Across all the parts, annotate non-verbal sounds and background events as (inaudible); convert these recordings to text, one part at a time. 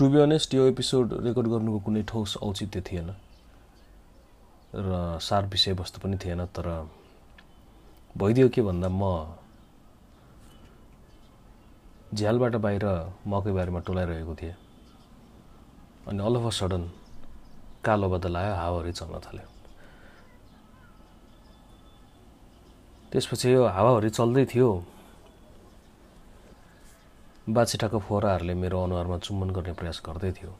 To be honest यो episode record गर्नुको कुनै ठोस औचित्य थिएन। र सार विषयवस्तु पनि थिएन तर भइदियो के भन्दा म झ्यालबाट बाहिर मकै बारेमा टोलाइरहेको थिएँ। अनि अल अफ अ सडन कालो बदल आयो हावाहरू चल्न थाल्यो। त्यसपछि यो हावाहरू चल्दै थियो। बाछिटाको फोहराहरूले मेरो अनुहारमा चुम्बन गर्ने प्रयास गर्दै थियो।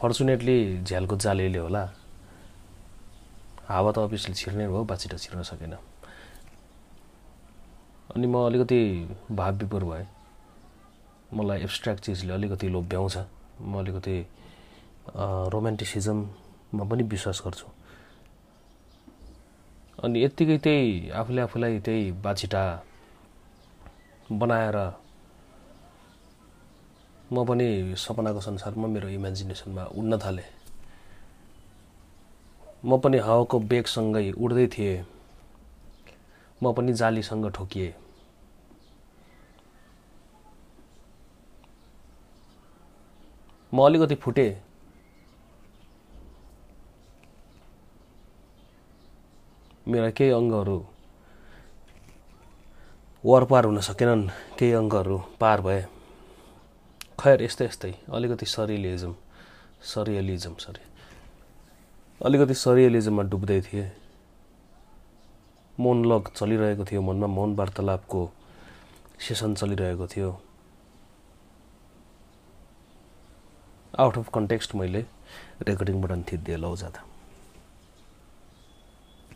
फर्चुनेटली झ्यालको जालीले होला। हावा त अफिसले छिर्ने भयो बाछिटा छिर्न सकेन। अनि म अलिकति भाव विपुर भएँ। मलाई एब्सट्र्याक्ट चिजले अलिकति लोभ्याउँछ। म अलिकति रोमान्टिसिजममा पनि विश्वास गर्छु। अनि यत्तिकै त्यही आफूले आफूलाई त्यही बाछिटा बनाएर म पनि सपनाको संसारमा मेरो इमेजिनेसनमा उड्न थालेँ। म पनि हावाको बेगसँगै उड्दै थिएँ। म पनि जालीसँग ठोकिएँ। म अलिकति फुटेँ। मेरा केही अङ्गहरू वरपार हुन सकेनन् केही अङ्गहरू पार भए। खैर यस्तै यस्तै। अलिकति सरियलिजम सरियलिजम सरी। अलिकति सरियलिजममा डुब्दै थिएँ। मौन चलिरहेको थियो मनमा मौन वार्तालापको सेसन चलिरहेको थियो। आउट अफ कन्टेक्स्ट मैले रेकर्डिङ बटन थिचिदिएँ लौ जाँदा।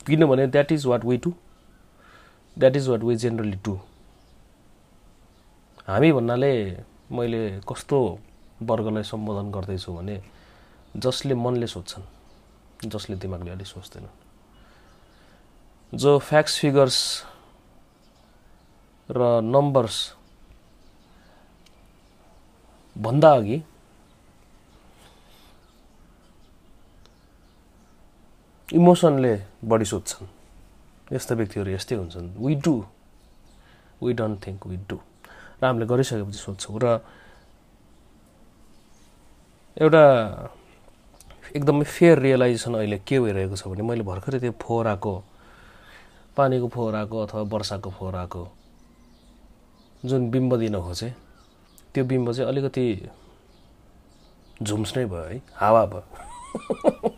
किनभने that is what we to that is what we generally do हामी भन्नाले मैले कस्तो वर्गलाई सम्बोधन गर्दैछु भने जसले मनले सोध्छन् जसले दिमागले अलिक सोच्दैनन्। जो फ्याक्ट्स फिगर्स र नम्बर्स भन्दा अघि इमोसनले बढी सोध्छन्। यस्ता व्यक्तिहरू यस्तै हुन्छन्। We do we don't think we do र हामीले गरिसकेपछि सोध्छौँ र एउटा एकदमै फेयर रियलाइजेसन अहिले के भइरहेको छ भने मैले भर्खरै त्यो फोहोराको पानीको फोहोराको अथवा वर्षाको फोहोराको जुन बिम्ब दिन खोजेँ त्यो बिम्ब चाहिँ अलिकति झुम्स नै भयो है हावा भयो। (laughs)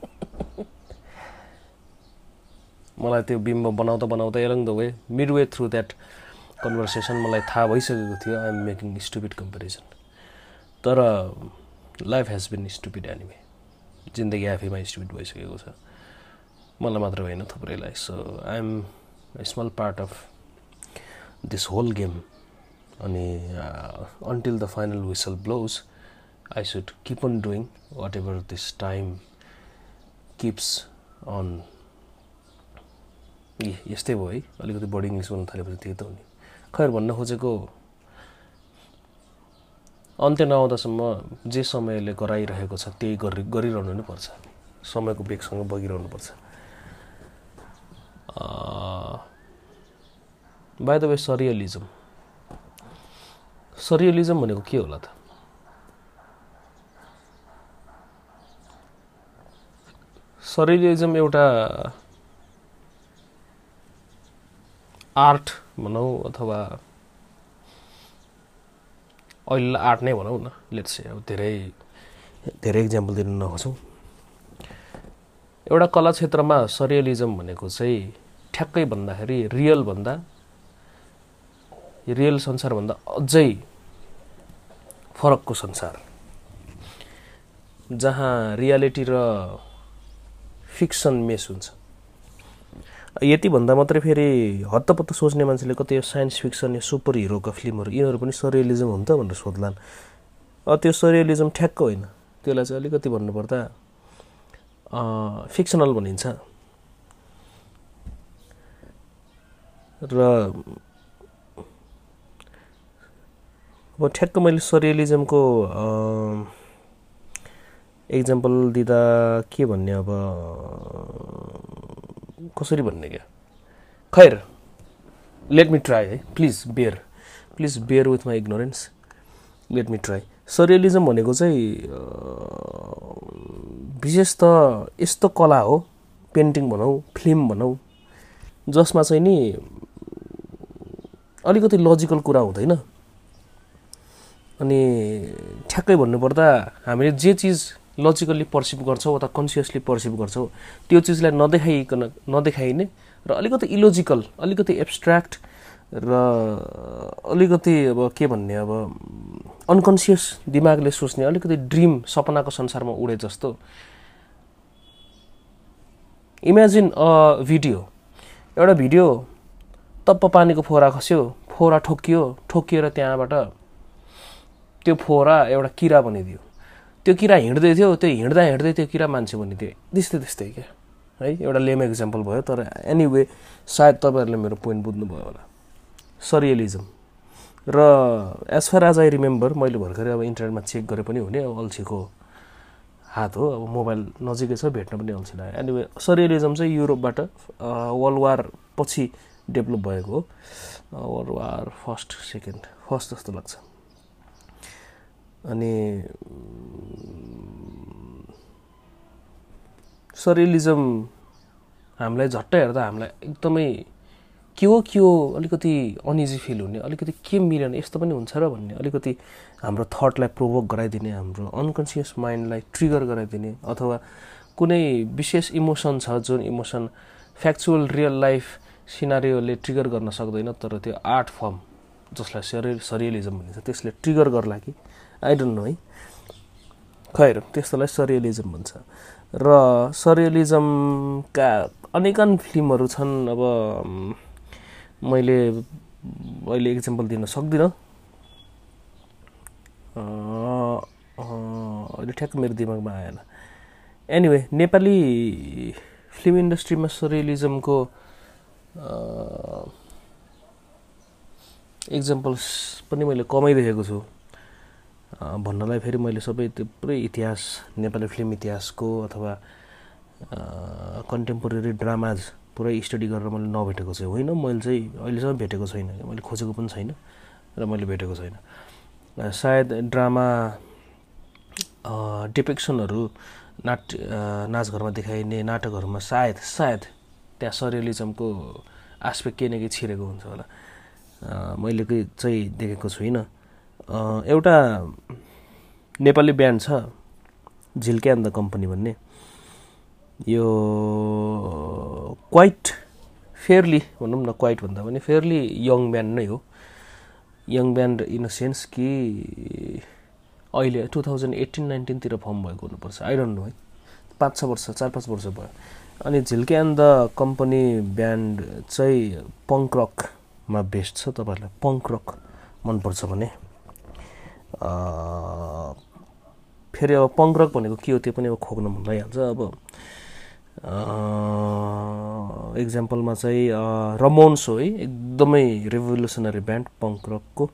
मलाई त्यो बिम्ब बनाउँदा बनाउँदा along the way mid way through that conversation मलाई थाहा भइसकेको थियो आइएम मेकिङ स्टुपिड कम्पेरिजन तर life has been stupid anyway जिन्दगी आफैमा स्टुपिड भइसकेको छ। मलाई मात्र होइन थुप्रैलाई। So I'm small part of this whole game अनि until the final whistle blows I should keep on doing whatever this time keeps on a यस्तै भयो है। अलिकति बढी इङ्ग्लिस बोल्नु थालेपछि त्यही त हो नि। खैर भन्न खोजेको अन्त्य नआउँदासम्म जे समयले गराइरहेको छ त्यही गरि गरिरहनु नै पर्छ। समयको बेगसँग बगिरहनु पर्छ। By the way surrealism surrealism भनेको के होला त? सरियलिजम एउटा आर्ट भनौँ अथवा अहिले आर्ट नै भनौँ न लेट्स अब धेरै धेरै इक्जाम्पल दिन नखोजौँ एउटा कला क्षेत्रमा सरियलिजम भनेको चाहिँ ठ्याक्कै भन्दाखेरि रियलभन्दा रियल संसारभन्दा अझै फरकको संसार। जहाँ रियालिटी र फिक्सन मेस हुन्छ। यति भन्दा मात्रै फेरि हत्तपत्त सोच्ने मान्छेले कति साइन्स फिक्सन या सुपर हिरोका फिल्महरू यिनीहरू पनि सरियलिजम हुन्छ भनेर सोध्लान् त्यो सरियलिजम ठ्याक्क होइन। त्यसलाई चाहिँ अलिकति भन्नुपर्दा फिक्सनल भनिन्छ। र अब ठ्याक्क मैले सरियलिजमको इक्जाम्पल दिँदा के भन्ने अब कसरी भन्ने क्या? खैर लेट मी ट्राई है। Please bear please bear with my ignorance let me try surrealism भनेको चाहिँ विशेष त यस्तो कला हो। पेन्टिङ भनौँ फिल्म भनौँ जसमा चाहिँ नि अलिकति लजिकल कुरा हुँदैन। अनि ठ्याक्कै भन्नुपर्दा हामीले जे चिज लजिकल्ली पर्सिभ गर्छौँ अथवा कन्सियसली पर्सिभ गर्छौँ त्यो चिजलाई नदेखाइकन नदेखाइने र अलिकति इलोजिकल अलिकति एब्सट्र्याक्ट र अलिकति अब के भन्ने अब अनकन्सियस दिमागले सोच्ने अलिकति ड्रिम सपनाको संसारमा उडे जस्तो। इमेजिन अ भिडियो एउटा भिडियो तप्प पानीको फोहरा खस्यो फोहरा ठोकियो ठोकिएर त्यहाँबाट त्यो फोहरा एउटा किरा बनिदियो। त्यो किरा हिँड्दै थियो त्यो हिँड्दा हिँड्दै त्यो किरा मान्छे बनिदियो त्यस्तै त्यस्तै क्या। है एउटा लेम इक्जाम्पल भयो तर एनिवे सायद तपाईँहरूले मेरो पोइन्ट बुझ्नुभयो होला। सरियलिजम र as far as I remember मैले भर्खरै अब इन्टरनेटमा चेक गरे पनि हुने अब अल्छीको हात हो अब मोबाइल नजिकै छ भेट्न पनि अल्छी लाग्यो। एनिवे सरियलिजम चाहिँ युरोपबाट वर्ल्ड वार पछि डेभलप भएको हो। World War first second first जस्तो लाग्छ। अनि सरियलिजम हामीलाई झट्टै हेर्दा हामीलाई एकदमै के हो के हो अलिकति अनइजी फिल हुने अलिकति के मिलेन यस्तो पनि हुन्छ र भन्ने अलिकति हाम्रो थटलाई प्रोभोक गराइदिने हाम्रो अनकन्सियस माइन्डलाई ट्रिगर गराइदिने अथवा कुनै विशेष इमोसन छ जुन इमोसन फ्याक्चुअल रियल लाइफ सिनारीले ट्रिगर गर्न सक्दैन तर त्यो आर्ट फर्म जसलाई सरियल सरियलिजम भनिन्छ त्यसले ट्रिगर गर्ला कि आई डोन्ट नो है। खैर त्यस्तोलाई सरियलिजम भन्छ। र सरियलिजमका अनेकन फिल्महरू छन् अब मैले अहिले इक्जाम्पल दिन सक्दिनँ। अहिले ठ्याक्क मेरो दिमागमा आएन। एनिवे नेपाली फिल्म इन्डस्ट्रीमा सरियलिजमको इक्जाम्पल्स पनि मैले कमाइरहेको छु। भन्नलाई फेरि मैले सबै त्यो पुरै इतिहास नेपाली फिल्म इतिहासको अथवा कन्टेम्पोरेरी ड्रामाज पुरै स्टडी गरेर मैले नभेटेको चाहिँ होइन। मैले चाहिँ अहिलेसम्म भेटेको छैन। मैले खोजेको पनि छैन र मैले भेटेको छैन। सायद ड्रामा डिपेक्सनहरू नाट नाचघरमा देखाइने नाटकहरूमा सायद सायद त्यहाँ सरियलिजमको आस्पेक्ट केही न केही छिरेको हुन्छ होला। मैले चाहिँ देखेको छुइनँ। एउटा नेपाली ब्यान्ड छ झिल्के एन्ड द कम्पनी भन्ने। यो क्वाइट फेयरली भनौँ न क्वाइट भन्दा पनि फेयरली यङ ब्यान्ड नै हो। Young band in a sense कि अहिले टु थाउजन्ड एट्टिन नाइन्टिनतिर फर्म भएको हुनुपर्छ। आई डोन्ट नो है। पाँच छ वर्ष चार पाँच वर्ष भयो। अनि Jhilke and the company band चाहिँ पङ्क रकमा बेस्ट छ। तपाईँहरूलाई पङ्क रक मनपर्छ भने। फेरि अब पङ्क रक भनेको के हो त्यो पनि अब खोक्न मन लागिहाल्छ अब इक्जाम्पलमा चाहिँ रमोन्स हो है एकदमै रेभोल्युसनरी ब्यान्ड पङ्क रकको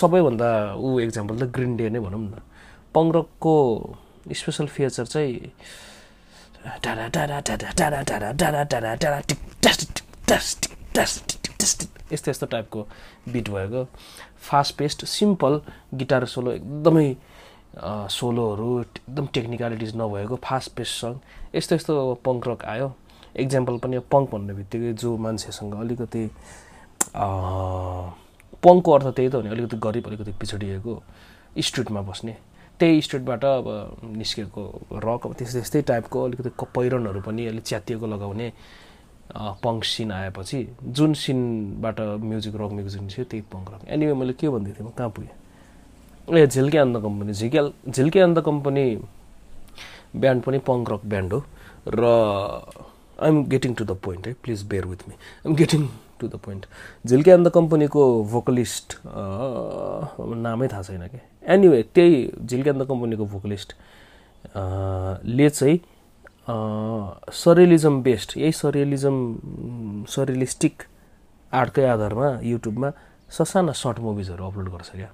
सबैभन्दा ऊ इक्जाम्पल त ग्रिन डे नै भनौँ न पङ्क रकको स्पेसल फिचर चाहिँ यस्तो यस्तो टाइपको बिट भएको fast paced simple guitar solo एकदमै सोलोहरू एकदम टेक्निकलिटिज नभएको फास्ट पेस्ट सङ यस्तो यस्तो पङ्क रक आयो। इक्जाम्पल पनि पङ्क भन्ने बित्तिकै जो मान्छेसँग अलिकति पङ्कको अर्थ त्यही त हो नि अलिकति गरिब अलिकति पिछडिएको स्ट्रिटमा बस्ने। त्यही स्ट्रिटबाट अब निस्केको रक अब त्यस्तै त्यस्तै टाइपको अलिकति पहिरनहरू पनि अलिक च्यातिएको लगाउने पङ्क सिन आएपछि जुन सिनबाट म्युजिक रक म्युजिक निस्क्यो त्यही पङ्क रक एनिवे मैले के भन्दै थिएँ म? कहाँ पुगेँ? ए झिल्के अन्त कम्पनी झिकेल झिल्के अन्त कम्पनी ब्यान्ड पनि पङ्क रक ब्यान्ड हो। र I'm getting to the point है please bear with me I'm getting to the point Jhilke अन्त कम्पनीको भोकलिस्ट नामै थाहा छैन कि? एनिवे त्यही झिल्के अन्त कम्पनीको भोकलिस्ट ले चाहिँ सरियलिजम बेस्ड यही सरियलिजम सरियलिस्टिक आर्टकै आधारमा युट्युबमा ससाना सर्ट मुभिजहरू अपलोड गर्छ क्या।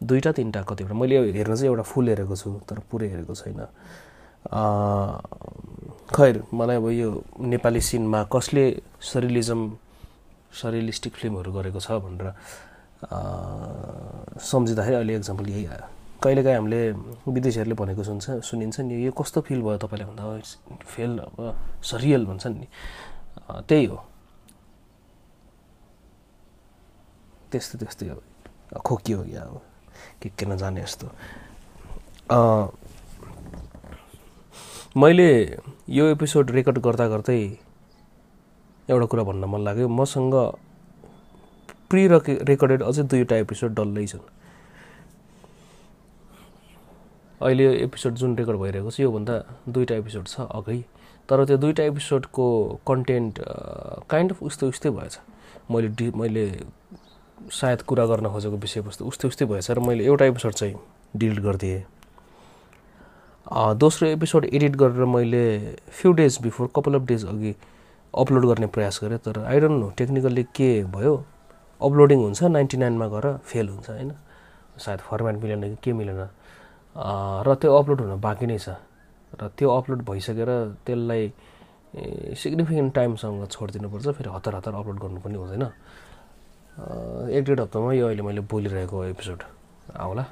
दुईवटा तिनवटा कतिवटा। मैले हेर्न चाहिँ एउटा फुल हेरेको छु तर पुरै हेरेको छैन। खैर मलाई अब यो नेपाली सिनमा कसले सरियलिजम सरियलिस्टिक फिल्महरू गरेको छ भनेर सम्झिँदाखेरि अहिले एक्जाम्पल यही आयो। कहिलेकाहीँ हामीले विदेशीहरूले भनेको सुन्छ सुनिन्छ नि यो कस्तो फिल भयो तपाईँले भन्दा? फेल अब सरियल भन्छन् नि। त्यही हो। त्यस्तै त्यस्तै हो। खोकियो या के के नजाने यस्तो। मैले यो एपिसोड रेकर्ड गर्दा गर्दै एउटा कुरा भन्न मन लाग्यो। मसँग प्रि रेकर्डेड अझै दुईवटा एपिसोड डल्लै छन्। अहिले एपिसोड जुन रेकर्ड भइरहेको छ योभन्दा दुईवटा एपिसोड छ अघि। तर त्यो दुईवटा एपिसोडको कन्टेन्ट काइन्ड अफ उस्तै उस्तै भएछ। मैले डि मैले सायद कुरा गर्न खोजेको विषयवस्तु उस्तै उस्तै भएछ र मैले एउटा एपिसोड चाहिँ डिलिट गरिदिएँ। दोस्रो एपिसोड एडिट गरेर मैले few days before couple of days अघि अपलोड गर्ने प्रयास गरेँ। तर आई डोन्ट नो टेक्निकल्ली के भयो? अपलोडिङ हुन्छ नाइन्टी नाइनमा गएर फेल हुन्छ होइन? सायद फर्मेट मिलेन कि के मिलेन? र त्यो अपलोड हुन बाँकी नै छ। र त्यो अपलोड भइसकेर त्यसलाई सिग्निफिकेन्ट टाइमसँग छोडिदिनुपर्छ फेरि हतार हतार अपलोड गर्नु पनि हुँदैन। एक डेढ हप्तामा यो अहिले मैले बोलिरहेको एपिसोड। आउला।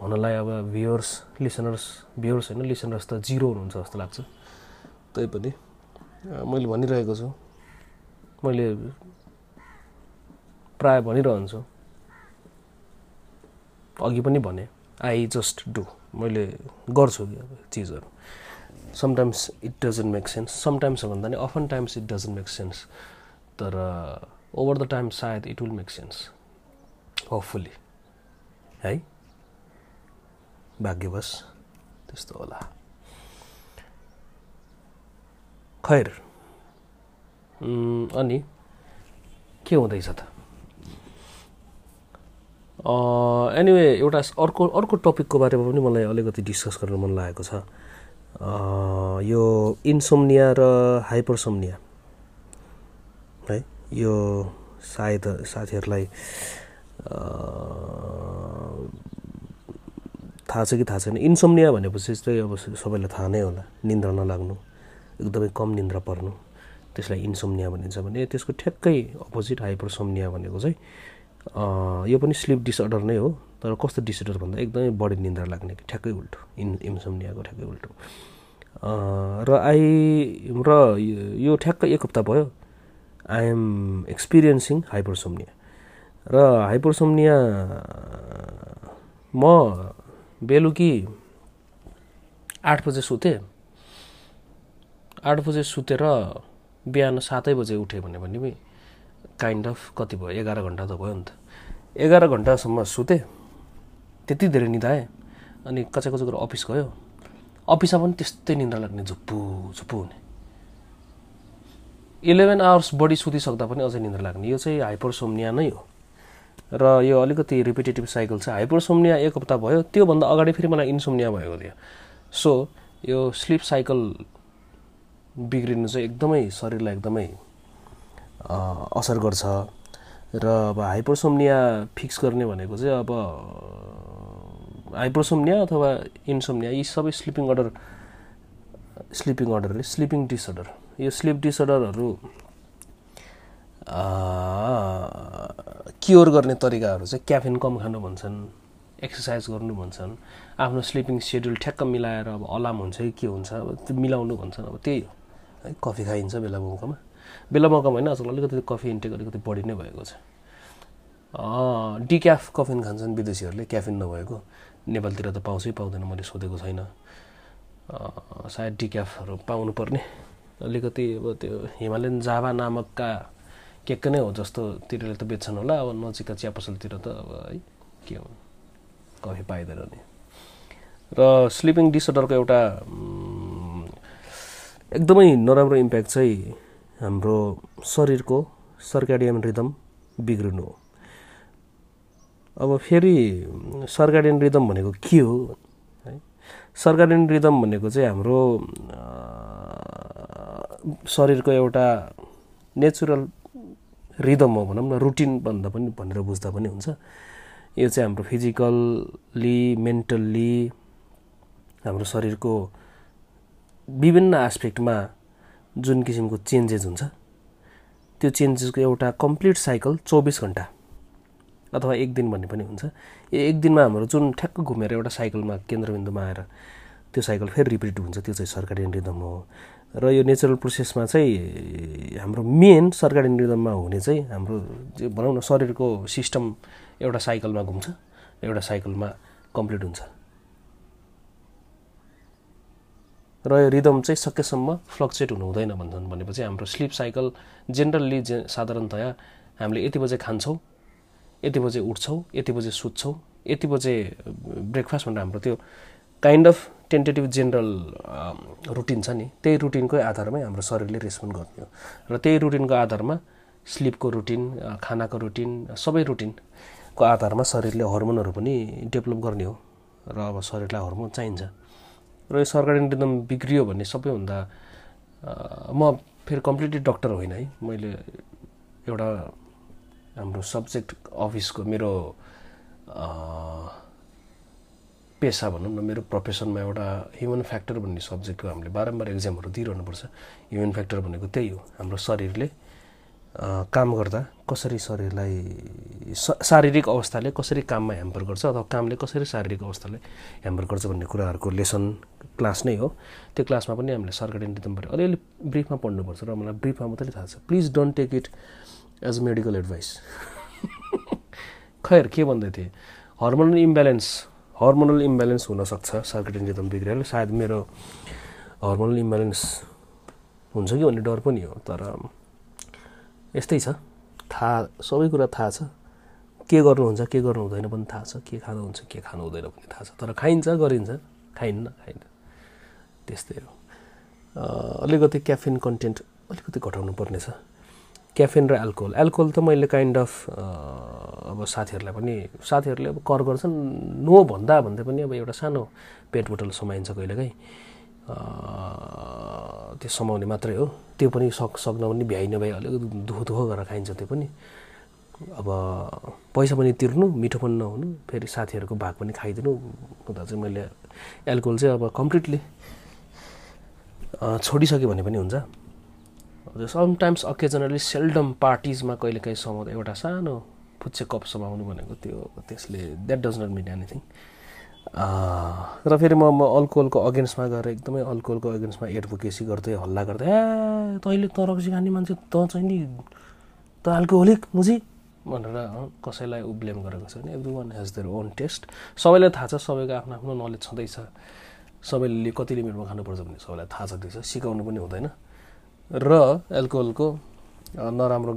हुनलाई अब भ्युवर्स लिसनर्स भ्युवर्स होइन लिसनर्स त जिरो हुनुहुन्छ जस्तो लाग्छ। तैपनि मैले भनिरहेको छु। मैले प्राय भनिरहन्छु। अघि पनि भने। आई जस्ट डु मैले गर्छु कि अब चिजहरू sometimes it doesn't make sense sometimes भन्दा नि often times it doesn't make sense तर ओभर द टाइम सायद it will make sense hopefully है? भाग्यवश त्यस्तो होला। खैर। अनि के हुँदैछ त? एनिवे एउटा अर्को अर्को टपिकको बारेमा पनि मलाई अलिकति डिस्कस गर्न मन लागेको छ। यो इन्सोम्निया र हाइपरसोम्निया है? यो सायद साथीहरूलाई थाहा छ कि थाहा छैन। इन्सोम्निया भनेपछि चाहिँ अब सबैलाई थाहा नै होला। निन्द्रा नलाग्नु एकदमै कम निन्द्रा पर्नु त्यसलाई इन्सोम्निया भनिन्छ भने त्यसको ठ्याक्कै अपोजिट हाइपरसोम्निया भनेको चाहिँ यो पनि स्लिप डिसअर्डर नै हो तर कस्तो डिसअर्डर भन्दा एकदमै बढी निन्द्रा लाग्ने ठ्याक्कै उल्टो इन इन्सोम्नियाको ठ्याक्कै उल्टो। र आई र यो ठ्याक्कै एक हप्ता भयो आई एम एक्सपिरियन्सिङ हाइपरसोम्निया र हाइपरसोम्निया म बेलुकी आठ बजे सुतेँ। आठ बजे सुतेर बिहान सातै बजे उठेँ भने पनि काइन्ड अफ कति भयो? एघार घन्टा त भयो नि त। एघार घन्टासम्म सुतेँ त्यति धेरै निधाएँ अनि कचा कचा अफिस गयो। अफिसमा पनि त्यस्तै निन्द्रा लाग्ने झुप्पु झुप्पु हुने। इलेभेन आवर्स बढी सुतिसक्दा पनि अझै निन्द्रा लाग्ने। यो चाहिँ हाइपरसोम्निया नै हो। र यो अलिकति रिपिटेटिभ साइकल छ। हाइपरसोम्निया एक हप्ता भयो। त्योभन्दा अगाडि फेरि मलाई इन्सोम्निया भएको थियो। सो यो स्लिप साइकल बिग्रिनु चाहिँ एकदमै शरीरलाई एकदमै असर गर्छ। र अब हाइपरसोम्निया फिक्स गर्ने भनेको चाहिँ अब हाइपरसोम्निया अथवा इन्सोम्निया यी सबै sleeping order sleeping order sleeping disorder. यो स्लिप डिसअर्डरहरू क्योर गर्ने तरिकाहरू चाहिँ क्याफिन कम खानु भन्छन् एक्सर्साइज गर्नु भन्छन् आफ्नो स्लिपिङ सेड्युल ठ्याक्क मिलाएर अब अलार्म हुन्छ कि के हुन्छ अब त्यो मिलाउनु भन्छन् अब त्यही हो। है कफी खाइन्छ बेला मौकामा बेला मौकामा होइन आजकल अलिकति कफी इन्टेक अलिकति बढी नै भएको छ। डिक्याफ कफिन खान्छन् विदेशीहरूले क्याफिन नभएको। नेपालतिर त पाउँछै पाउँदैन मैले सोधेको छैन। सायद डिक्याफहरू पाउनुपर्ने। अलिकति अब त्यो हिमालयन जाभा नामकका केक नै हो जस्तो तिरले त बेच्छन् होला। अब नजिकका चिया पसलतिर त अब है के हो? कफी पाइँदैन नि। र स्लिपिङ डिसअर्डरको एउटा एकदमै नराम्रो इम्प्याक्ट चाहिँ हाम्रो शरीरको सर्काडियन रिदम बिग्रिनु हो। अब फेरि सर्काडियन रिदम भनेको के हो है? सर्काडियन रिदम भनेको चाहिँ हाम्रो शरीरको एउटा नेचुरल रिदम हो भनौँ न रुटिन भन्दा पनि भनेर बुझ्दा पनि हुन्छ। यो चाहिँ हाम्रो फिजिकल्ली मेन्टल्ली हाम्रो शरीरको विभिन्न एस्पेक्टमा जुन किसिमको चेन्जेस हुन्छ त्यो चेन्जेसको एउटा कम्प्लिट साइकल चौबिस घन्टा अथवा एक दिन भन्ने पनि हुन्छ। ए एक दिनमा हाम्रो जुन ठ्याक्क घुमेर एउटा साइकलमा केन्द्रबिन्दुमा आएर त्यो साइकल फेरि रिपिट हुन्छ त्यो चाहिँ सर्काडियन रिदम हो। र यो नेचुरल प्रोसेसमा चाहिँ हाम्रो मेन सर्काडियन रिदममा हुने चाहिँ हाम्रो भनौँ न शरीरको सिस्टम एउटा साइकलमा घुम्छ एउटा साइकलमा कम्प्लिट हुन्छ। र यो रिदम चाहिँ सकेसम्म फ्लक्चुएट हुनु हुँदैन भन्छन् भनेपछि हाम्रो स्लिप साइकल जेनरल्ली जे साधारणतया हामीले यति बजे खान्छौँ यति बजे उठ्छौँ यति बजे सुत्छौँ यति बजे ब्रेकफास्ट भनेर हाम्रो त्यो kind of tentative general routine छ नि। त्यही रुटिनकै आधारमै हाम्रो शरीरले रेस्पोन्ड गर्ने हो। र त्यही रुटिनको आधारमा स्लिपको रुटिन खानाको रुटिन सबै रुटिनको आधारमा शरीरले हर्मोनहरू पनि डेभलप गर्ने हो। र अब शरीरलाई हर्मोन चाहिन्छ। र यो सर्कारिन रिदम बिग्रियो भने सबैभन्दा म फेरि कम्प्लिटली डक्टर होइन है। मैले एउटा हाम्रो सब्जेक्ट अफिसको मेरो पेसा भनौँ न मेरो प्रोफेसनमा एउटा ह्युमन फ्याक्टर भन्ने सब्जेक्टको हामीले बारम्बार इक्जामहरू दिइरहनुपर्छ। ह्युमन फ्याक्टर भनेको त्यही हो हाम्रो शरीरले। काम गर्दा कसरी शरीरलाई शारीरिक अवस्थाले कसरी काममा ह्याम्पर गर्छ अथवा कामले कसरी शारीरिक अवस्थाले ह्याम्पर गर्छ भन्ने कुराहरूको लेसन क्लास नै हो। त्यो क्लासमा पनि हामीले सरकारी रिदमबाट अलिअलि ब्रिफमा पढ्नुपर्छ र मलाई ब्रिफमा मात्रै थाहा छ। Please don't take it as medical advice खैर के भन्दै थिएँ? हर्मोनल इम्ब्यालेन्स हर्मोनल इम्ब्यालेन्स हुनसक्छ सर्किटिन रिदम बिग्रिएर सायद मेरो हर्मोनल इम्ब्यालेन्स हुन्छ कि भन्ने डर पनि हो तर यस्तै छ। थाहा सबै कुरा थाहा छ। के गर्नुहुन्छ के गर्नु हुँदैन पनि थाहा छ। के खानुहुन्छ के खानु हुँदैन पनि थाहा छ। तर खाइन्छ गरिन्छ। खाइन्न खाइन्न। त्यस्तै हो। अलिकति क्याफिन कन्टेन्ट अलिकति घटाउनु पर्ने छ। क्याफिन र एल्कोहल एल्कोहल त मैले काइन्ड अफ अब साथीहरूलाई पनि साथीहरूले अब कर गर्छन्। नो भन्दा भन्दै पनि अब एउटा सानो पेट बोटल समाइन्छ कहिलेकाहीँ। त्यो समाउने मात्रै हो। त्यो पनि सक सक्न पनि भ्याइ नभ्याइ अलिकति दुःख दुःख गरेर खाइन्छ त्यो पनि। अब पैसा पनि तिर्नु मिठो पनि नहुनु फेरि साथीहरूको भाग पनि खाइदिनु हुँदा चाहिँ मैले एल्कोहल चाहिँ अब कम्प्लिटली छोडिसक्यो भने पनि हुन्छ। समटाइम्स अकेजनली सेल्डम पार्टिजमा कहिलेकाहीँ समाउँदा एउटा सानो पुच्छे कप समाउनु भनेको त्यो त्यसले that does not mean anything र फेरि म म अल्कोहलको अगेन्स्टमा गएर एकदमै अल्कोहलको अगेन्स्टमा एडभोकेसी गर्दै हल्ला गर्दै ए तैँले तरक्सी खाने मान्छे त चाहिँ नि त अल्कोहोलिक मुजी भनेर कसैलाई ऊ ब्लेम गरेको छैन every one has their own taste सबैलाई थाहा छ सबैको आफ्नो आफ्नो नलेज छँदैछ। सबैले कति लिमिटमा खानुपर्छ भन्ने सबैलाई थाहा छँदैछ सिकाउनु पनि हुँदैन। र एल्कोहलको नराम्रो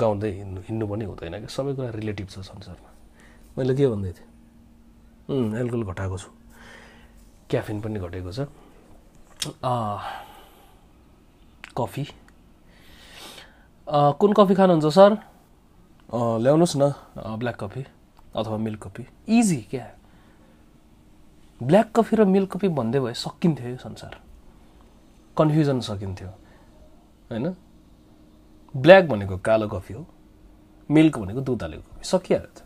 गाउँदै हिँड्नु हिँड्नु पनि हुँदैन कि सबै कुरा रिलेटिभ छ संसारमा। मैले के भन्दै थिएँ? एल्कोहल घटाएको छु। क्याफिन पनि घटेको छ। कफी। कुन कफी खानुहुन्छ सर? ल्याउनुहोस् न। ब्ल्याक कफी अथवा मिल्क कफी। इजी क्या? ब्ल्याक कफी र मिल्क कफी भन्दै भए सकिन्थ्यो यो संसार। कन्फ्युजन सकिन्थ्यो। होइन? ब्ल्याक भनेको कालो कफी हो। मिल्क भनेको दुध हालेको कफी। सकिहाल्यो त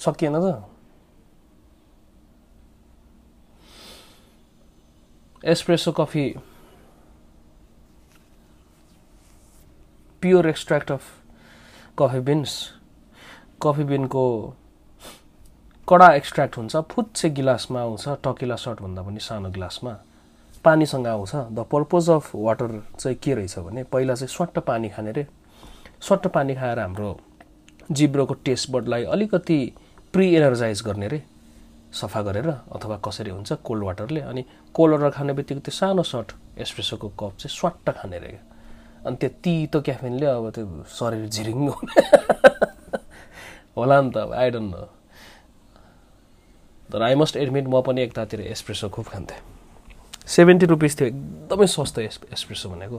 सकिएन त espresso coffee pure extract of coffee beans coffee बिनको कडा एक्सट्र्याक्ट हुन्छ फुच्चे गिलासमा आउँछ टकिला सर्टभन्दा पनि सानो गिलासमा। पानीसँग आउँछ। द पर्पज अफ वाटर चाहिँ के रहेछ भने पहिला चाहिँ स्वाट्ट पानी खाने रे। स्वाट्ट पानी खाएर हाम्रो जिब्रोको टेस्ट बर्डलाई अलिकति प्रि एनर्जाइज गर्ने रे। सफा गरेर अथवा कसरी हुन्छ कोल्ड वाटरले अनि कोल्ड वाटर खाने बित्तिकै त्यो सानो सर्ट एस्प्रेसोको कप चाहिँ स्वाट्ट खाने रे अनि त्यो तितो क्याफिनले अब त्यो शरीर झिरिङ होला नि त अब आई डोन्ट नो तर आई मस्ट एडमिट म पनि एकतातिर एस्प्रेसो खुब खान्थेँ। सेभेन्टी रुपिस थियो एकदमै सस्तो एस एस्प्रेसो भनेको।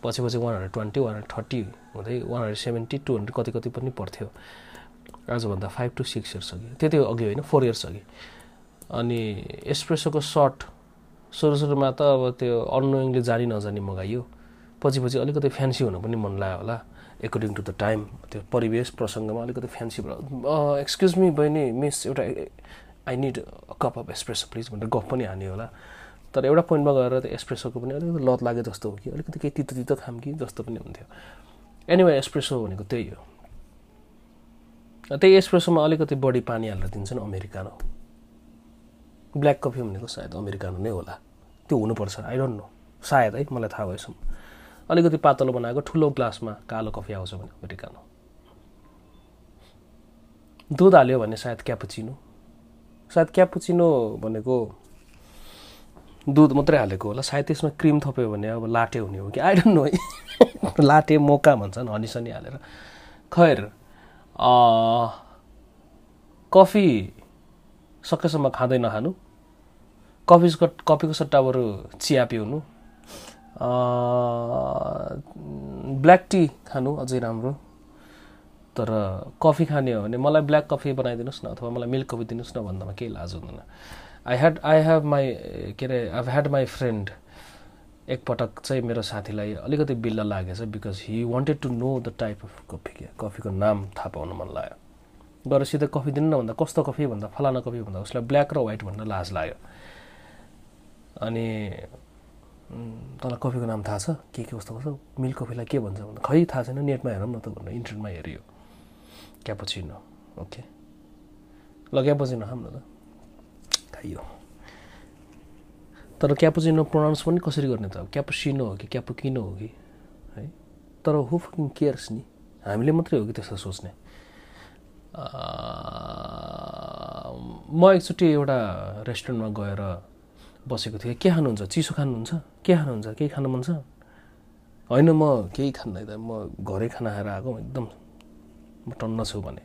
पछि पछि one hundred twenty one hundred thirty हुँदै one hundred seventy two hundred कति कति पनि पर्थ्यो। आजभन्दा फाइभ टु सिक्स इयर्स अघि। त्यति अघि होइन फोर इयर्स अघि। अनि एस्प्रेसोको सर्ट सुरु सुरुमा त अब त्यो अनोइङली जानी नजानी मगाइयो। पछि पछि अलिकति फ्यान्सी हुनु पनि मन लाग्यो होला। एकर्डिङ टु द टाइम त्यो परिवेश प्रसङ्गमा अलिकति फ्यान्सी एक्सक्युज मी बहिनी मिस एउटा I need cup of espresso please भनेर गफ पनि हान्यो होला। तर एउटा पोइन्टमा गएर त्यो एस्प्रेसोको पनि अलिकति लत लागे जस्तो हो कि अलिकति केही तितो तितो खाम कि जस्तो पनि हुन्थ्यो। एनिवे एस्प्रेसो भनेको त्यही हो। त्यही एस्प्रेसोमा अलिकति बढी पानी हालेर दिन्छन् अमेरिकानो। ब्ल्याक कफी भनेको सायद अमेरिकानो नै होला। त्यो हुनुपर्छ आई डोन्ट नो सायद है मलाई थाहा भएसम्म। अलिकति पातलो बनाएको ठुलो ग्लासमा कालो कफी आउँछ भने अमेरिकानो। दुध हाल्यो भने सायद क्यापुचिनो। सायद क्यापुचिनो भनेको दुध मात्रै हालेको होला। सायद त्यसमा क्रिम थप्यो भने अब लाटे हुने हो कि? आई डोन्ट नो है लाटे मोका भन्छन् हनी सनी हालेर। खैर कफी सकेसम्म खाँदै नखानु कफीको कफीको सट्टा बरु चिया पिउनु ब्ल्याक टी खानु अझै राम्रो तर कफी खाने हो भने मलाई ब्ल्याक कफी बनाइदिनुहोस् न अथवा मलाई मिल्क कफी दिनुहोस् न भन्दामा केही लाज हुँदैन I had I have my के अरे आई ह्याड माई फ्रेन्ड एकपटक चाहिँ मेरो साथीलाई अलिकति बिल्ल लागेछ because he wanted to know the type of coffee क्या कफीको नाम थाहा पाउनु मन लाग्यो। गएर सिधै कफी दिनु न भन्दा कस्तो कफी भन्दा फलाना कफी भन्दा उसलाई ब्ल्याक र व्हाइट भन्न लाज लाग्यो। अनि तँलाई कफीको नाम थाहा छ? के के कस्तो कस्तो? मिल्क कफीलाई के भन्छ भन्दा खै थाहा छैन नेटमा हेरौँ न त भनेर इन्टरनेटमा हेऱ्यो क्यापोचिनो ओके। ल क्यापोचिनो खाऊँ न त। खाइयो। तर क्यापुचिनो प्रोनाउन्स पनि कसरी गर्ने त क्यापुसिनो हो कि क्यापुकिनो हो कि? है? तर हु फकिङ केयर्स नि? हामीले मात्रै हो कि त्यस्तो सोच्ने? म एकचोटि एउटा रेस्टुरेन्टमा गएर बसेको थिएँ। के खानुहुन्छ? चिसो खानुहुन्छ? के खानुहुन्छ? केही खानु मन छ? होइन म केही खान्न त म घरै खाना खाएर आएको एकदम म टन्न छु भने।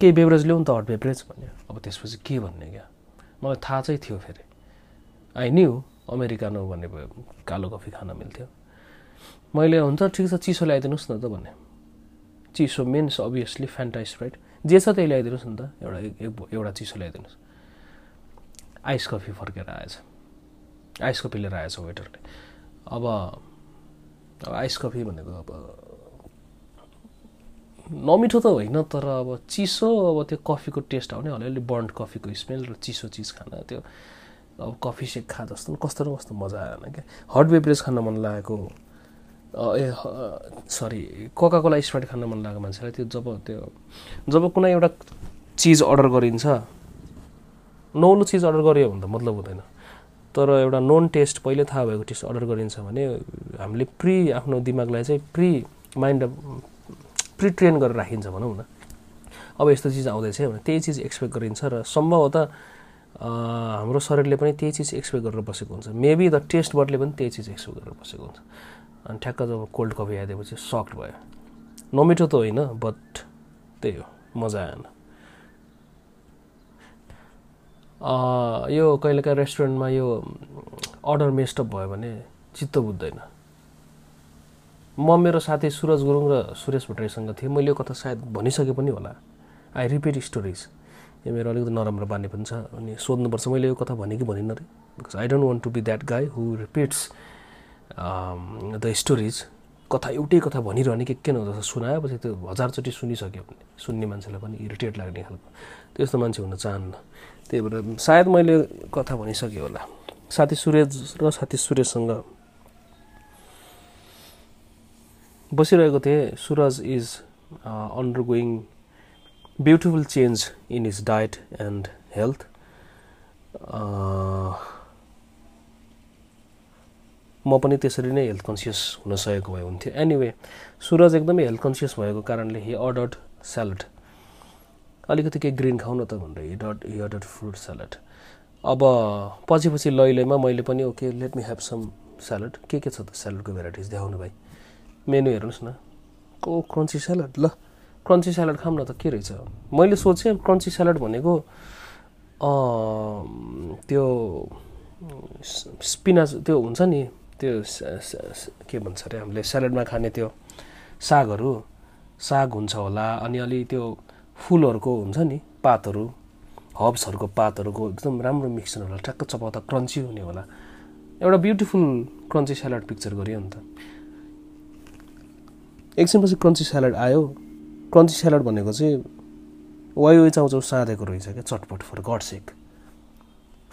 केही बेभरेज ल्याउँ त हट बेभरेज भन्यो। अब त्यसपछि के भन्ने क्या? मलाई थाहा चाहिँ थियो फेरि। आई न्यू अमेरिकानो भन्ने भयो कालो कफी खान मिल्थ्यो। मैले हुन्छ ठिक छ चिसो ल्याइदिनुहोस् न त भने चिसो मिन्स अभियसली फ्यान्टाइस राइट जे छ त्यही ल्याइदिनुहोस् न त एउटा एउटा चिसो ल्याइदिनुहोस्। आइस कफी फर्केर आएछ। आइस कफी लिएर आएछ वेटरले अब अब आइस कफी भनेको अब नमिठो त होइन तर अब चिसो अब त्यो कफीको टेस्ट आउने अलिअलि बर्न्ड कफीको स्मेल र चिसो चिज खान त्यो अब कफी सेक खा जस्तो कस्तो न कस्तो मजा आएन क्या? हट बेभरेज खान मन लागेको ए सरी कोका कोला स्प्राइट खान मन लागेको मान्छेलाई त्यो जब त्यो जब कुनै एउटा चिज अर्डर गरिन्छ नौलो चिज अर्डर गऱ्यो भने त मतलब हुँदैन। तर एउटा नोन टेस्ट पहिले थाहा भएको टेस्ट अर्डर गरिन्छ भने हामीले प्रि आफ्नो दिमागलाई चाहिँ प्रि माइन्ड प्रि ट्रेन गरेर राखिन्छ भनौँ न। अब यस्तो चिज आउँदैछ भने त्यही चिज एक्सपेक्ट गरिन्छ र सम्भवतः हाम्रो शरीरले पनि त्यही चिज एक्सपेक्ट गरेर बसेको हुन्छ. मेबी द टेस्ट बर्डले पनि त्यही चिज एक्सपेक्ट गरेर बसेको हुन्छ. अनि ठ्याक्क जब कोल्ड कफी आइदिएपछि सक्ट भयो. नमिठो त होइन बट त्यही हो मजा आएन. यो कहिलेकाहीँ रेस्टुरेन्टमा यो अर्डर मेस्टअप भयो भने चित्त बुझ्दैन. म मेरो साथी सुरज गुरुङ र सुरेश भट्टराईसँग थिएँ. मैले यो कथा सायद भनिसके पनि होला. आई रिपिट स्टोरिज यो मेरो अलिकति नराम्रो बानी पनि छ। अनि सोध्नुपर्छ मैले यो कथा भने कि भनिनँ रे। Because I don't want to be that guy who repeats the stories कथा एउटै कथा भनिरहने के के नहुँदो सुनाएपछि त्यो हजारचोटि सुनिसक्यो भने सुन्ने मान्छेलाई पनि इरिटेट लाग्ने खालको। त्यस्तो मान्छे हुन चाहन्न। त्यही भएर सायद मैले कथा भनिसकेँ होला। साथी सुरेश र साथी सुरेशसँग बसिरहेको थिएँ। Suraj is undergoing beautiful change in his diet and health म पनि त्यसरी नै हेल्थ कन्सियस हुन सकेको भए हुन्थ्यो. एनिवे सुरज एकदमै हेल्थ कन्सियस भएको कारणले हि अर्डर्ड स्यालड अलिकति केही ग्रिन खाउँ न त भनेर he dot he ordered fruit salad अब पछि पछि लैलैमा मैले पनि okay let me have some salad के के छ त स्यालडको भेराइटिज देखाउनु भाइ? मेनु हेर्नुहोस् न। को क्रन्ची स्यालड ल। क्रन्ची स्यालेड खाऊँ न त के रहेछ? मैले सोचेँ क्रन्ची स्यालेड भनेको त्यो स्पिनाच त्यो हुन्छ नि त्यो के भन्छ अरे हामीले स्यालेडमा खाने त्यो सागहरू साग हुन्छ होला अनि अलि त्यो फुलहरूको हुन्छ नि पातहरू हब्सहरूको पातहरूको एकदम राम्रो मिक्सचर होला ट्याक्क चपाउँदा क्रन्ची हुने होला। एउटा ब्युटिफुल क्रन्ची स्यालेड पिक्चर गऱ्यो नि त। एकछिनपछि क्रन्ची स्यालेड आयो। क्रन्ची स्यालड भनेको चाहिँ वाइ वाइ चाउचाउ साँधेको रहेछ क्या चटपट फर गड सेक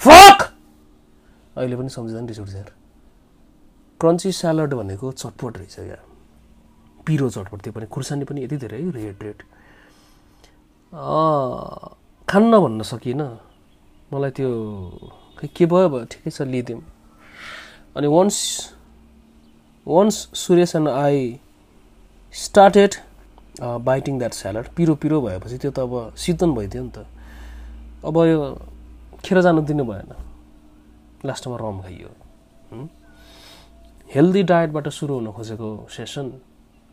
फक! अहिले पनि सम्झिँदा नि रिस उठ्छ क्रन्ची स्यालड भनेको चटपट रहेछ क्या। पिरो चटपट त्यो पनि खुर्सानी पनि यति धेरै रेड रेड। खान्न भन्न सकिनँ मलाई त्यो खै के भयो भयो? ठिकै छ लिइदिउँ। अनि once once Suresh and I started biting that salad. पिरो पिरो भएपछि त्यो त अब शीतन भइदियो नि त। अब यो खेर जानु दिनु भएन। लास्टमा रम खाइयो। हेल्दी डायटबाट सुरु हुन खोजेको session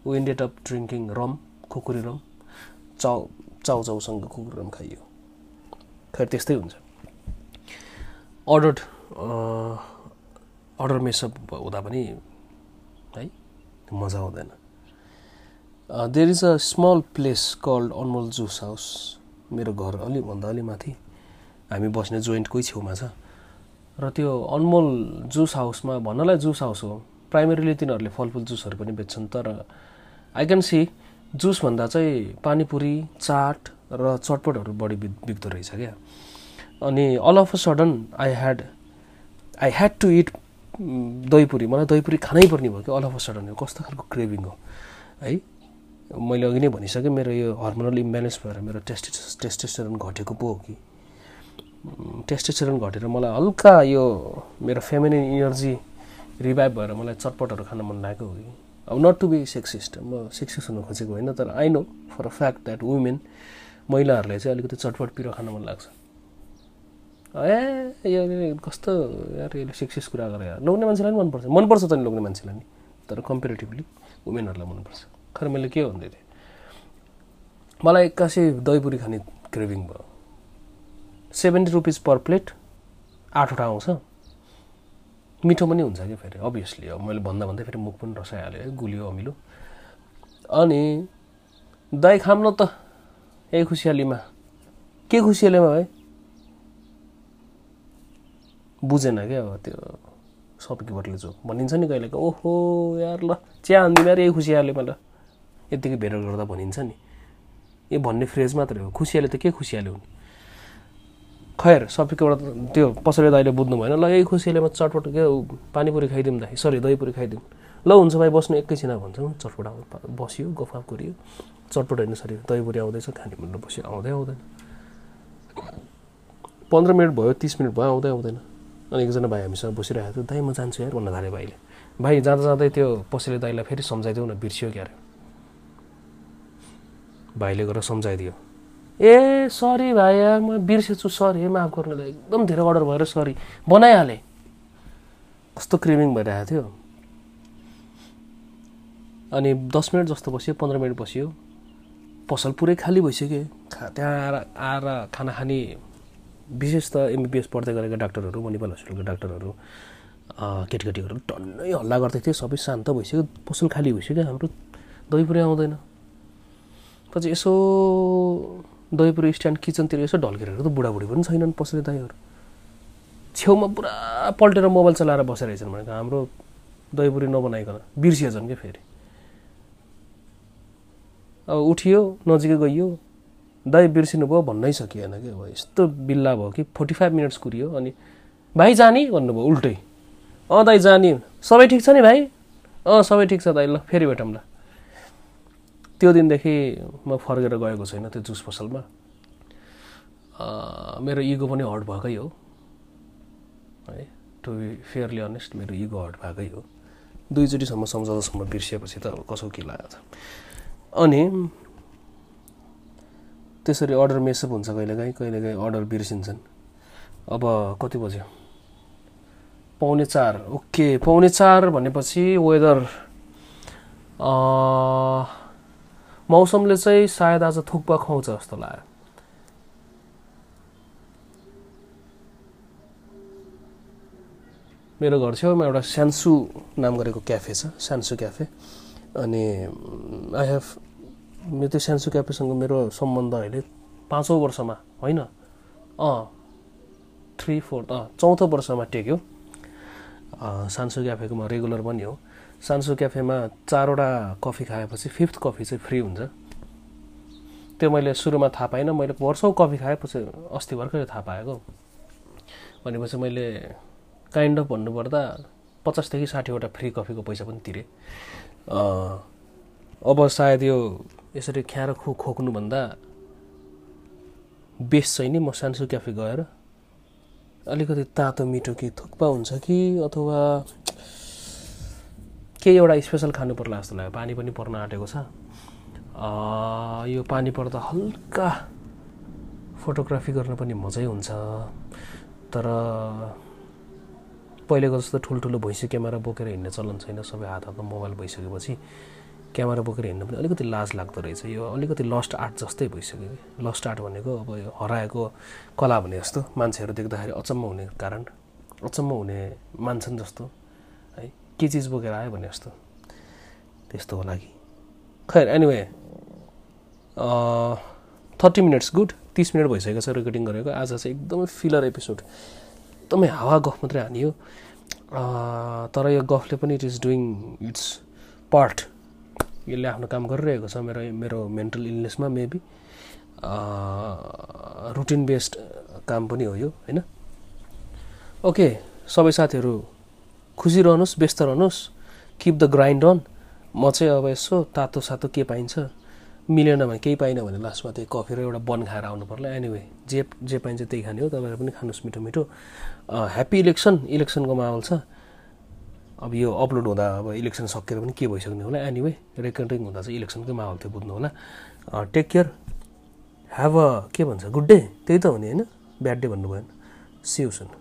ended up drinking rum Khukuri rum चाउ चाउ चाउसँग खुकुरी रम खाइयो। खैर त्यस्तै हुन्छ। अर्डर अर्डर मेसअप हुँदा पनि है मजा आउँदैन। There is a small place called Anmol Juice House मेरो घर अलिकभन्दा अलि माथि। हामी बस्ने जोइन्टकै छेउमा छ। र त्यो अनमोल जुस हाउसमा भन्नलाई जुस हाउस हो। प्राइमेरीली तिनीहरूले फलफुल जुसहरू पनि बेच्छन्। तर आई क्यान सी जुसभन्दा चाहिँ पानीपुरी चाट र चटपटहरू बढी बिक्दो रहेछ क्या। अनि all of a sudden I had I had to it dahipuri. मलाई दहीपुरी खानै पर्ने भयो कि अल अफ अ सडन यो कस्तो खालको क्रेभिङ हो। है? मैले अघि नै भनिसकेँ मेरो यो हर्मोनल इम्ब्यालेन्स भएर मेरो टेस्टिस टेस्टेस्टरन घटेको पो हो कि। टेस्टेस्टरन घटेर मलाई हल्का यो मेरो फेमिनिन इनर्जी रिभाइभ भएर मलाई चटपटहरू खान मन लागेको हो कि। अब नट टु बी सेक्सिस्ट म सेक्सिस्ट हुन खोजेको होइन तर I know for a fact that women महिलाहरूलाई चाहिँ अलिकति चटपट पिरो खान मन लाग्छ। ए यो कस्तो यार यसले सेक्सिस कुरा गरेर लोग्ने मान्छेलाई पनि मनपर्छ। मनपर्छ त नि लोग्ने मान्छेलाई नि तर कम्पेरिटिभली वुमेनहरूलाई मनपर्छ। खर मैले के भन्दै थिएँ। मलाई एक्कासी दहीपुरी खाने क्रेभिङ भयो। सेभेन्टी रुपिज पर प्लेट आठवटा आउँछ। मिठो पनि हुन्छ क्या फेरि अभियसली अब मैले भन्दा भन्दै फेरि मुख पनि रसाइहाल्यो है गुलियो अमिलो। अनि दही खाम न त ए खुसियालीमा। के खुसियालीमा भाइ? बुझेन क्या अब त्यो सबकी बटले जो भनिन्छ नि कहिले ओहो यार ल चिया हान्दिनँ यार यही खुसियाले ल। यतिकै भेट गर्दा भनिन्छ नि। ए भन्ने फ्रेज मात्रै हो। खुसियाले त के खुसियाले हुने? खैर सबैकोबाट त्यो पसले दाइले बुझ्नु भएन। ल यही खुसियाले म चटपट के पानीपुरी खाइदिउँ दाइ सरी दहीपुरी खाइदिउँ। ल हुन्छ भाइ बस्नु एकैछिन भन्छ। चटपट बस्यो गफाफ गरियो। चटपट होइन सरी दहीपुरी आउँदैछ खाने भनेर बस्यो। आउँदै आउँदैन। पन्ध्र मिनट भयो तिस मिनट भयो आउँदै आउँदैन। अनि एकजना भाइ हामीसँग बसिरहेको थियो। दाइ म जान्छु यार भन्न थालेँ भाइले। भाइ जाँदा जाँदै त्यो पसले दाइलाई फेरि सम्झाइदेऊ न बिर्सियो क्यारे। भाइले गएर सम्झाइदियो। ए सरी भाइ म बिर्सेछु सरी माफ गर्नुलाई एकदम धेरै अर्डर भएर सरी बनाइहालेँ। कस्तो क्रिमिङ भइरहेको थियो। अनि दस मिनट जस्तो बस्यो पन्ध्र मिनट बस्यो। पसल पुरै खाली भइसक्यो। खा त्यहाँ आएर आएर खाना खाने विशेष त एमबिबिएस पढ्दै गरेका डाक्टरहरू मणिपाल हस्पिटलको डाक्टरहरू केटीकेटीहरू टन्नै हल्ला गर्दै थियो सबै शान्त भइसक्यो पसल खाली भइसक्यो। हाम्रो दहीपुरी आउँदैन। पछि यसो दहीपुरी स्ट्यान्ड किचनतिर यसो ढल्केरहरू त बुढाबुढी पनि छैनन् पसले दाईहरू। छेउमा पुरा पल्टेर मोबाइल चलाएर बसेर रहेछन् भनेको हाम्रो दहीपुरी नबनाइकन बिर्सिएछन् क्या फेरि? अब उठियो नजिकै गइयो दाइ बिर्सिनु भयो भन्नै सकिएन कि अब यस्तो बिल्ला भयो कि फोर्टी फाइभ मिनट्स कुरियो अनि भाइ जाने भन्नुभयो उल्टै। अँ दाइ जाने। सबै ठिक छ नि भाइ? अँ सबै ठिक छ दाइ ल फेरि भेटौँ त्यो दिनदेखि म फर्केर गएको छैन त्यो जुस पसलमा। मेरो इगो पनि हर्ट भएकै हो। है टु बी फेयरली अनेस्ट मेरो इगो हर्ट भएकै हो। दुईचोटिसम्म सम्झाउँदासम्म बिर्सिएपछि त कसो के लागेको छ? अनि त्यसरी अर्डर मेसअप हुन्छ कहिलेकाहीँ कहिलेकाहीँ अर्डर बिर्सिन्छन्। अब कति बज्यो? पाउने चार। ओके पाउने चार भनेपछि वेदर मौसमले चाहिँ सायद आज थुक्पा खुवाउँछ जस्तो लाग्यो। मेरो घर छेउमा एउटा स्यान्सु नाम गरेको क्याफे छ स्यान्सु क्याफे। अनि आई हेभ मेरो त्यो सान्सु क्याफेसँग मेरो सम्बन्ध अहिले पाँचौँ वर्षमा होइन? अँ थ्री फोर्थ अँ चौथो वर्षमा टेक्यो। सान्सु क्याफेको म रेगुलर पनि हो। सान्सु क्याफेमा चारवटा कफी खाएपछि फिफ्थ कफी चाहिँ फ्री हुन्छ। त्यो मैले सुरुमा थाहा पाइनँ मैले वर्षौँ कफी खाएपछि अस्ति भर्खरै थाहा पाएको। भनेपछि मैले काइन्ड अफ भन्नुपर्दा पचासदेखि साठीवटा फ्री कफीको पैसा पनि तिरेँ। अब सायद यो यसरी ख्याएर खो खोक्नुभन्दा बेस्ट चाहिँ नि म सान्सु क्याफे गएर अलिकति तातो मिठो कि थुक्पा हुन्छ कि अथवा केही एउटा स्पेसल खानु पर्ला जस्तो लाग्यो। पानी पनि पर्न आँटेको छ। यो पानी पर्दा हल्का फोटोग्राफी गर्न पनि मजै हुन्छ। तर पहिलेको जस्तो ठुल्ठुलो भैँसी क्यामेरा बोकेर हिँड्ने चलन छैन। सबै हात हातमा मोबाइल भइसकेपछि क्यामेरा बोकेर हिँड्नु पनि अलिकति लाज लाग्दो रहेछ। यो अलिकति लस्ट आर्ट जस्तै भइसक्यो कि। लस्ट आर्ट भनेको अब यो हराएको कला भने जस्तो। मान्छेहरू देख्दाखेरि अचम्म हुने कारण अचम्म हुने मान्छन् जस्तो। के चिज बोकेर आयो भने जस्तो। त्यस्तो होला कि खैर एनिवे थर्टी मिनट्स गुड तिस मिनट भइसकेको छ रेकर्डिङ गरेको। आज चाहिँ एकदमै फिलर एपिसोड एकदमै हावा गफ मात्रै हानियो। तर यो गफले पनि it is doing its part यसले आफ्नो काम गरिरहेको छ मेरो मेरो मेन्टल इलनेसमा मेबी रुटिन बेस्ड काम पनि हो यो होइन? ओके सबै साथीहरू खुसी रहनुहोस् व्यस्त रहनुहोस् किप द ग्राइन्ड अन म चाहिँ अब यसो तातो सातो के पाइन्छ? मिलेन भने केही पाइनँ भने लास्टमा त्यही कफी र एउटा बन खाएर आउनु पर्ला। एनिवे जे जे पाइन्छ त्यही खाने हो। तपाईँहरू पनि खानुहोस् मिठो मिठो। ह्याप्पी इलेक्सन इलेक्सनको माहौल छ। अब यो अपलोड हुँदा अब इलेक्सन सकेर पनि के भइसक्ने होला? एनिवे रेकर्डिङ हुँदा चाहिँ इलेक्सनकै माहौल थियो बुझ्नु होला। टेक केयर ह्याभ अ के भन्छ? गुड डे त्यही त हो नि होइन? ब्याड डे भन्नु भएन सिउ सुन